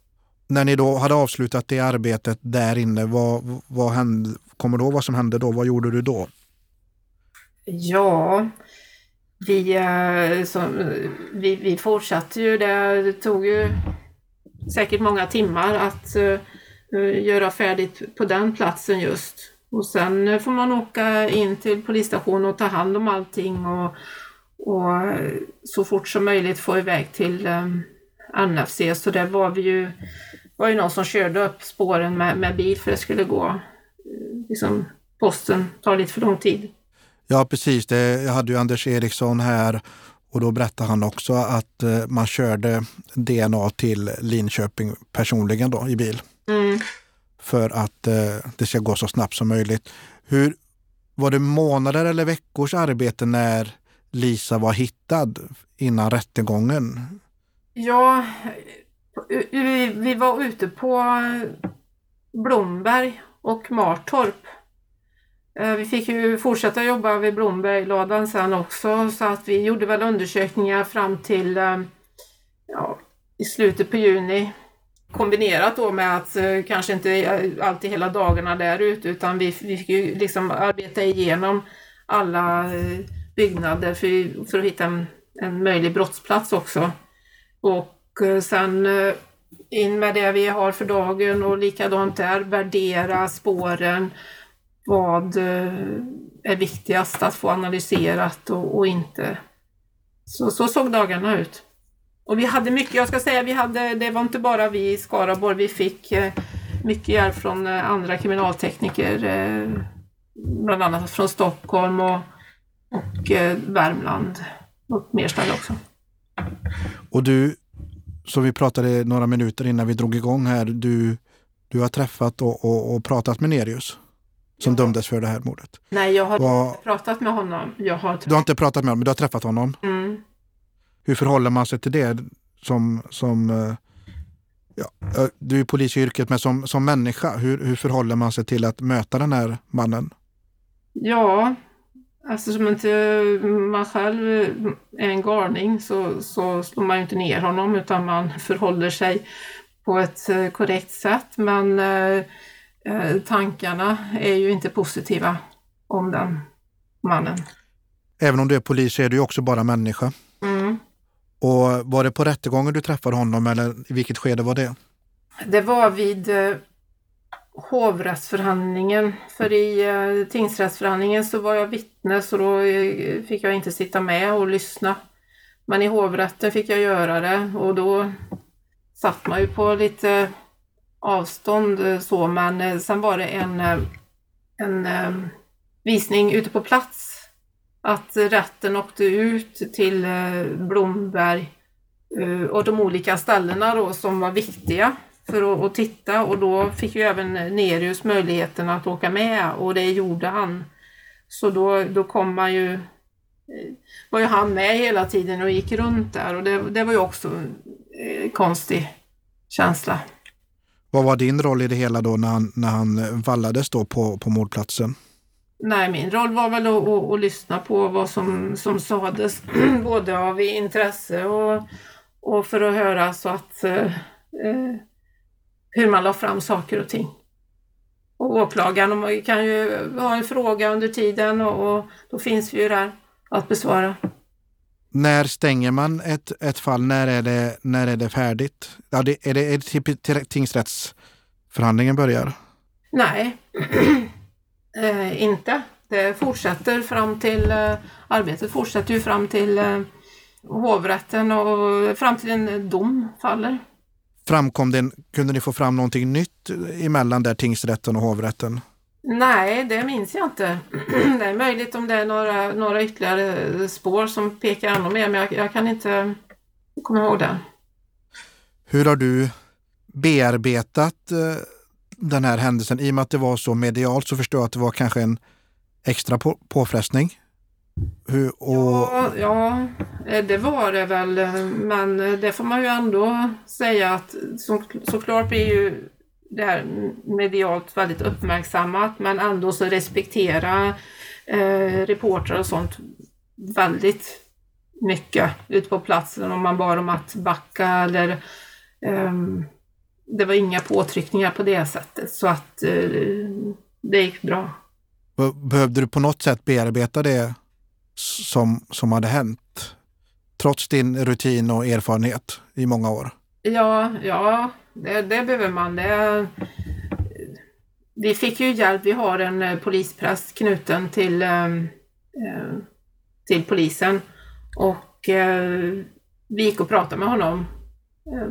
När ni då hade avslutat det arbetet där inne, vad, vad hände, kommer du ihåg vad som hände då? Vad gjorde du då? Ja, vi, eh, som, vi, vi fortsatte ju. Det tog ju säkert många timmar att eh, eh, göra färdigt på den platsen just. Och sen får man åka in till polisstationen och ta hand om allting och, och så fort som möjligt få iväg till NFC. Så där var vi ju, var ju någon som körde upp spåren med, med bil för det skulle gå, liksom posten tar lite för lång tid. Ja precis, det, jag hade ju Anders Eriksson här och då berättade han också att eh, man körde DNA till Linköping personligen då i bil. Mm. För att eh, det ska gå så snabbt som möjligt. Hur, var det månader eller veckors arbete när Lisa var hittad innan rättegången? Ja, vi var ute på Blomberg och Martorp eh, vi fick ju fortsätta jobba vid Blomberglådan sen också så att vi gjorde väl undersökningar fram till eh, ja, i slutet på juni. Kombinerat då med att eh, kanske inte alltid hela dagarna där ute utan vi, vi fick ju liksom arbeta igenom alla byggnader för, för att hitta en, en möjlig brottsplats också. Och sen in med det vi har för dagen och likadant där, värdera spåren vad eh, är viktigast att få analyserat och, och inte. Så, så såg dagarna ut. Och vi hade mycket, jag ska säga, vi hade, det var inte bara vi i Skaraborg, vi fick eh, mycket hjälp från eh, andra kriminaltekniker, bland annat från Stockholm och, och Värmland och Merstad också. Och du, som vi pratade några minuter innan vi drog igång här, du, du har träffat och, och, och pratat med Nerius? som ja. dömdes för det här mordet. Nej, jag har Var... inte pratat med honom. Jag har Du har inte pratat med honom, men du har träffat honom? Mm. Hur förhåller man sig till det som, som eh, ja, eh, du är polis i yrket, men som, som människa, hur, hur förhåller man sig till att möta den här mannen? Ja, eftersom inte man själv är en galning så, så slår man ju inte ner honom utan man förhåller sig på ett eh, korrekt sätt. Men Eh, tankarna är ju inte positiva om den mannen. Även om du är polis så är du ju också bara människa. Mm. Och var det på rättegången du träffade honom eller i vilket skede var det? Det var vid eh, hovrättsförhandlingen. För i eh, tingsrättsförhandlingen så var jag vittne så då eh, fick jag inte sitta med och lyssna. Men i hovrätten fick jag göra det och då satt man ju på lite avstånd eh, så, men eh, sen var det en, eh, en eh, visning ute på plats. Att rätten åkte ut till Blomberg och de olika ställena då som var viktiga för att, titta och då fick ju även Nerius möjligheten att åka med och det gjorde han. Så då, då kom man ju, var ju han med hela tiden och gick runt där och det, det var ju också en konstig känsla. Vad var din roll i det hela då när han, när han vallades då på, på mordplatsen? Nej, min roll var väl att, att, att lyssna på vad som, som sades, både av intresse och, och för att höra så att eh, eh hur man la fram saker och ting. Och åklagaren kan ju ha en fråga under tiden och, och då finns vi ju där att besvara. När stänger man ett, ett fall? När är det, när är det färdigt? Ja, det, är det, är det till, tingsrättsförhandlingen börjar? Nej, eh, inte. Det fortsätter fram till, eh, arbetet fortsätter ju fram till eh, hovrätten och fram till en dom faller. Framkom det, kunde ni få fram någonting nytt emellan där tingsrätten och hovrätten? Nej, det minns jag inte. Det är möjligt om det är några, några ytterligare spår som pekar ännu mer, men jag, jag kan inte komma ihåg det. Hur har du bearbetat eh, den här händelsen? I och med att det var så medialt så förstår jag att det var kanske en extra på, påfrestning. Hur, och... ja, ja, eh, det var det väl, men det får man ju ändå säga att så, såklart blir ju det här medialt väldigt uppmärksammat men ändå så respektera eh, reportrar och sånt väldigt mycket ute på platsen om man bad om att backa eller eh, det var inga påtryckningar på det sättet så att eh, det gick bra. Behövde du på något sätt bearbeta det som, som hade hänt? Trots din rutin och erfarenhet i många år? Ja, ja det, det behöver man. Det, vi fick ju hjälp. Vi har en eh, polispräst knuten till, eh, eh, till polisen Och vi gick och pratade med honom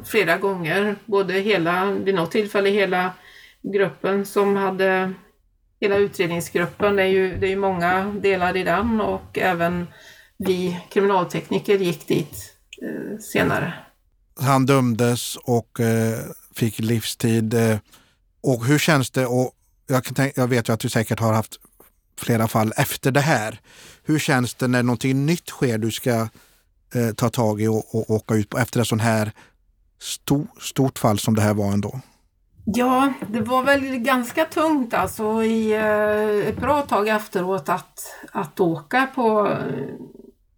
flera gånger, både hela, vid något tillfälle hela gruppen som hade, hela utredningsgruppen, det är ju, det är ju många delar i den och även vi kriminaltekniker gick dit eh, senare. Han dömdes och eh, fick livstid. Eh, och hur känns det? Och jag, kan tänka, jag vet ju att du säkert har haft flera fall efter det här. Hur känns det när någonting nytt sker du ska eh, ta tag i och, och åka ut på efter ett sånt här stor, stort fall som det här var ändå? Ja, det var väl ganska tungt alltså i eh, ett bra tag efteråt att, att åka på eh,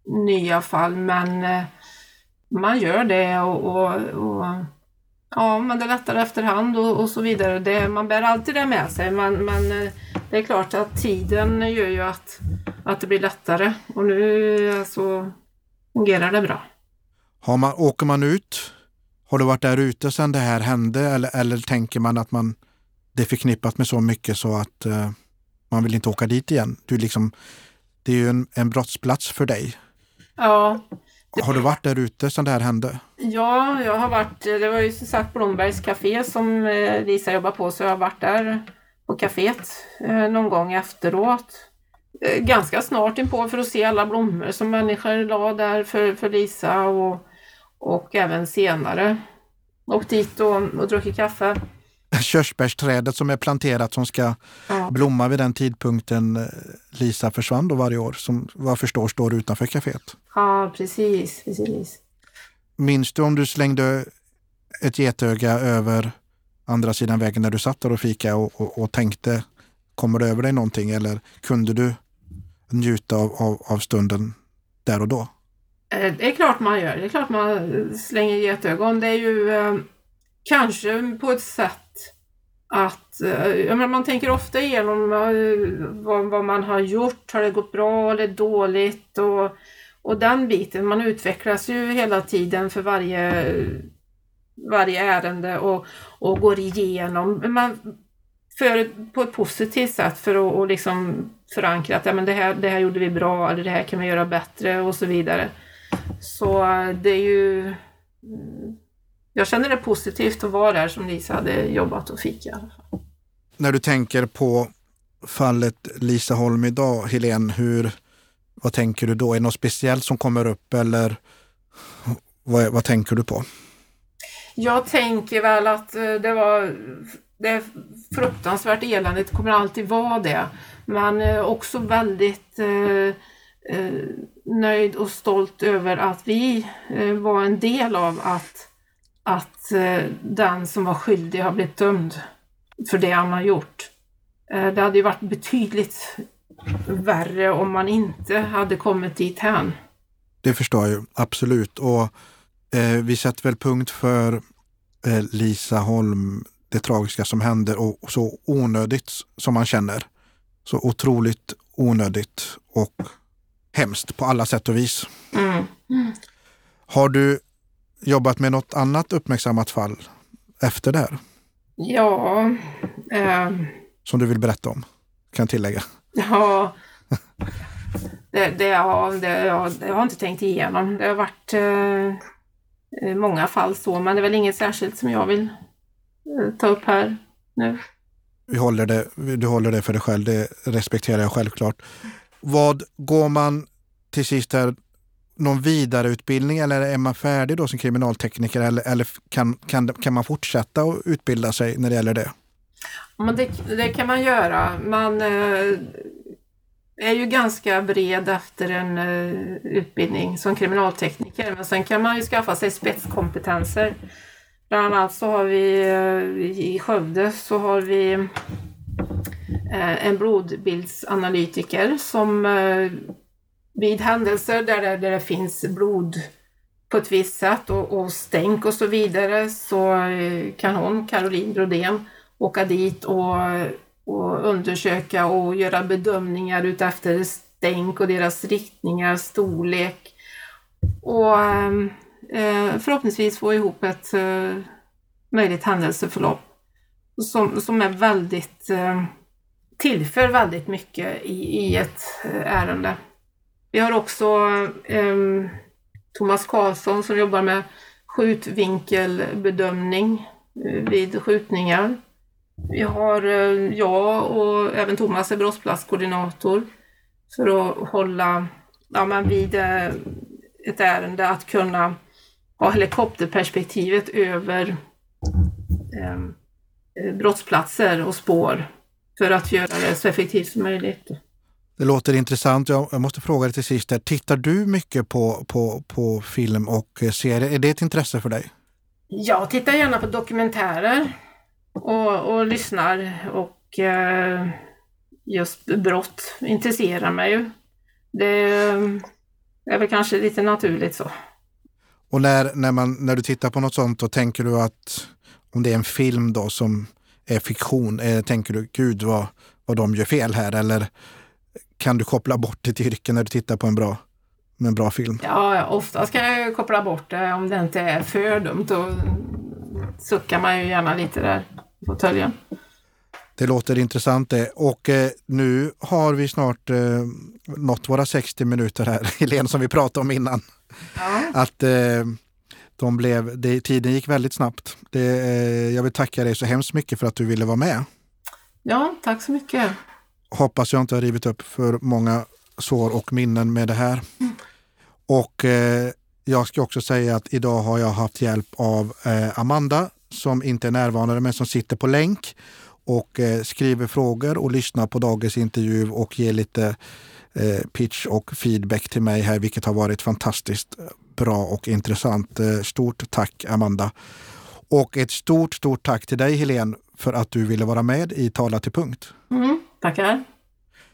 nya fall men eh, man gör det och, och, och ja, man det är lättare efterhand och, och så vidare. Det, man bär alltid det med sig men, men det är klart att tiden gör ju att, att det blir lättare och nu så fungerar det bra. Har man, åker man ut? Har du varit där ute sedan det här hände eller, eller tänker man att man, det är förknippat med så mycket så att uh, man vill inte åka dit igen? Du liksom, det är ju en, en brottsplats för dig. Ja. Har du varit där ute sedan det här hände? Ja, jag har varit, det var ju som sagt Blombergs café som eh, Lisa jobbar på så jag har varit där på kaféet eh, någon gång efteråt. Eh, ganska snart inpå för att se alla blommor som människor la där för, för Lisa och, och även senare. Åkt dit och, och druckit kaffe. Körsbärsträdet som är planterat som ska ja. blomma vid den tidpunkten eh, Lisa försvann då varje år, som vad jag förstår står utanför kaféet. Ja, precis, precis. Minns du om du slängde ett getöga över andra sidan vägen när du satt där och fika och, och, och tänkte, kommer det över dig någonting eller kunde du njuta av, av, av, stunden där och då? Eh, det är klart man gör. Det är klart man slänger getögon. Det är ju eh, kanske på ett sätt att eh, menar, man tänker ofta igenom eh, vad, vad, man har gjort. Har det gått bra eller dåligt? Och, och den biten. Man utvecklas ju hela tiden för varje varje ärende och, och går igenom man, för, på ett positivt sätt för att och liksom förankra att ja, men det, här, det här gjorde vi bra eller det här kan vi göra bättre och så vidare. Så det är ju... Jag känner det positivt att vara där som Lisa hade jobbat och fick i alla fall. När du tänker på fallet Lisa Holm idag, Helene, hur, vad tänker du då? Är det något speciellt som kommer upp eller vad, vad tänker du på? Jag tänker väl att eh, det var det är fruktansvärt elände, det kommer alltid vara det. Men eh, också väldigt eh, Eh, nöjd och stolt över att vi eh, var en del av att, att eh, den som var skyldig har blivit dömd för det han har gjort. det hade ju varit betydligt värre om man inte hade kommit dit hän. Det förstår jag ju, absolut. Och Eh, vi sätter väl punkt för eh, Lisa Holm, det tragiska som händer och, och så onödigt som man känner. Så otroligt onödigt och hemskt på alla sätt och vis. Mm. Mm. Har du jobbat med något annat uppmärksammat fall efter det här? Ja. Eh, som du vill berätta om, kan jag tillägga. Ja. Det, det, ja, det, ja, det har jag inte tänkt igenom. Det har varit eh, många fall så, men det är väl inget särskilt som jag vill eh, ta upp här nu. Vi håller det, du håller det för dig själv, det respekterar jag självklart. Vad går man till sist här, någon vidareutbildning eller är man färdig då som kriminaltekniker eller, eller kan, kan, kan man fortsätta att utbilda sig när det gäller det? Men det, det kan man göra. Man, eh, är ju ganska bred efter en eh, utbildning som kriminaltekniker. Men sen kan man ju skaffa sig spetskompetenser. Bland annat så har vi eh, i Skövde så har vi Eh, en blodbildsanalytiker som eh, vid händelser där det, där det finns blod på ett visst sätt och, och stänk och så vidare så eh, kan hon, Caroline Brodén, åka dit och och undersöka och göra bedömningar utefter stänk och deras riktningar, storlek och eh, förhoppningsvis få ihop ett eh, möjligt händelseförlopp som, som är väldigt, eh, tillför väldigt mycket i, i ett eh, ärende. Vi har också eh, Thomas Karlsson som jobbar med skjutvinkelbedömning eh, vid skjutningar. Vi har eh, jag och även Thomas är brottsplatskoordinator för att hålla ja, men vid eh, ett ärende att kunna ha helikopterperspektivet över ehm, eh, brottsplatser och spår för att göra det så effektivt som möjligt. Det låter intressant. Jag måste fråga dig till sist. Där. Tittar du mycket på, på, på film och serier? Är det ett intresse för dig? Jag tittar gärna på dokumentärer och, och lyssnar och eh, just brott intresserar mig ju. Det är väl kanske lite naturligt så. Och när, när, man, när du tittar på något sånt, då tänker du att om det är en film då som är fiktion, eh, tänker du gud vad, vad de gör fel här? Eller kan du koppla bort ditt yrke när du tittar på en bra, en bra film? Ja, oftast kan jag koppla bort det om det inte är för dumt. Då suckar man ju gärna lite där på fåtöljen. Det låter intressant det. Och eh, nu har vi snart eh, nått våra 60 minuter här, Helene, som vi pratade om innan. Ja. Att eh, de blev, det, tiden gick väldigt snabbt. Det, eh, jag vill tacka dig så hemskt mycket för att du ville vara med. Ja, tack så mycket. Hoppas jag inte har rivit upp för många sår och minnen med det här. Mm. Och eh, jag ska också säga att idag har jag haft hjälp av eh, Amanda som inte är närvarande men som sitter på länk och eh, skriver frågor och lyssnar på dagens intervju och ger lite eh, pitch och feedback till mig här, vilket har varit fantastiskt bra och intressant. Eh, stort tack Amanda! Och ett stort, stort tack till dig Helene för att du ville vara med i Tala till punkt. Mm, tackar!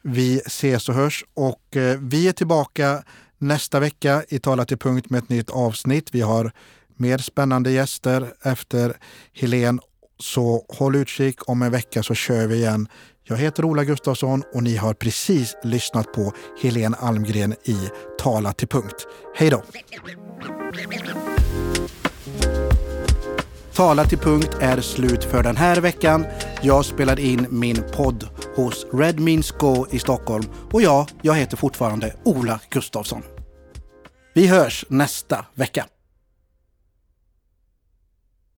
Vi ses och hörs och eh, vi är tillbaka nästa vecka i Tala till punkt med ett nytt avsnitt. Vi har mer spännande gäster efter Helene så håll utkik, om en vecka så kör vi igen. Jag heter Ola Gustafsson och ni har precis lyssnat på Helene Almgren i Tala till punkt. Hej då! Tala till punkt är slut för den här veckan. Jag spelar in min podd hos Red Means Go i Stockholm och ja, jag heter fortfarande Ola Gustafsson. Vi hörs nästa vecka.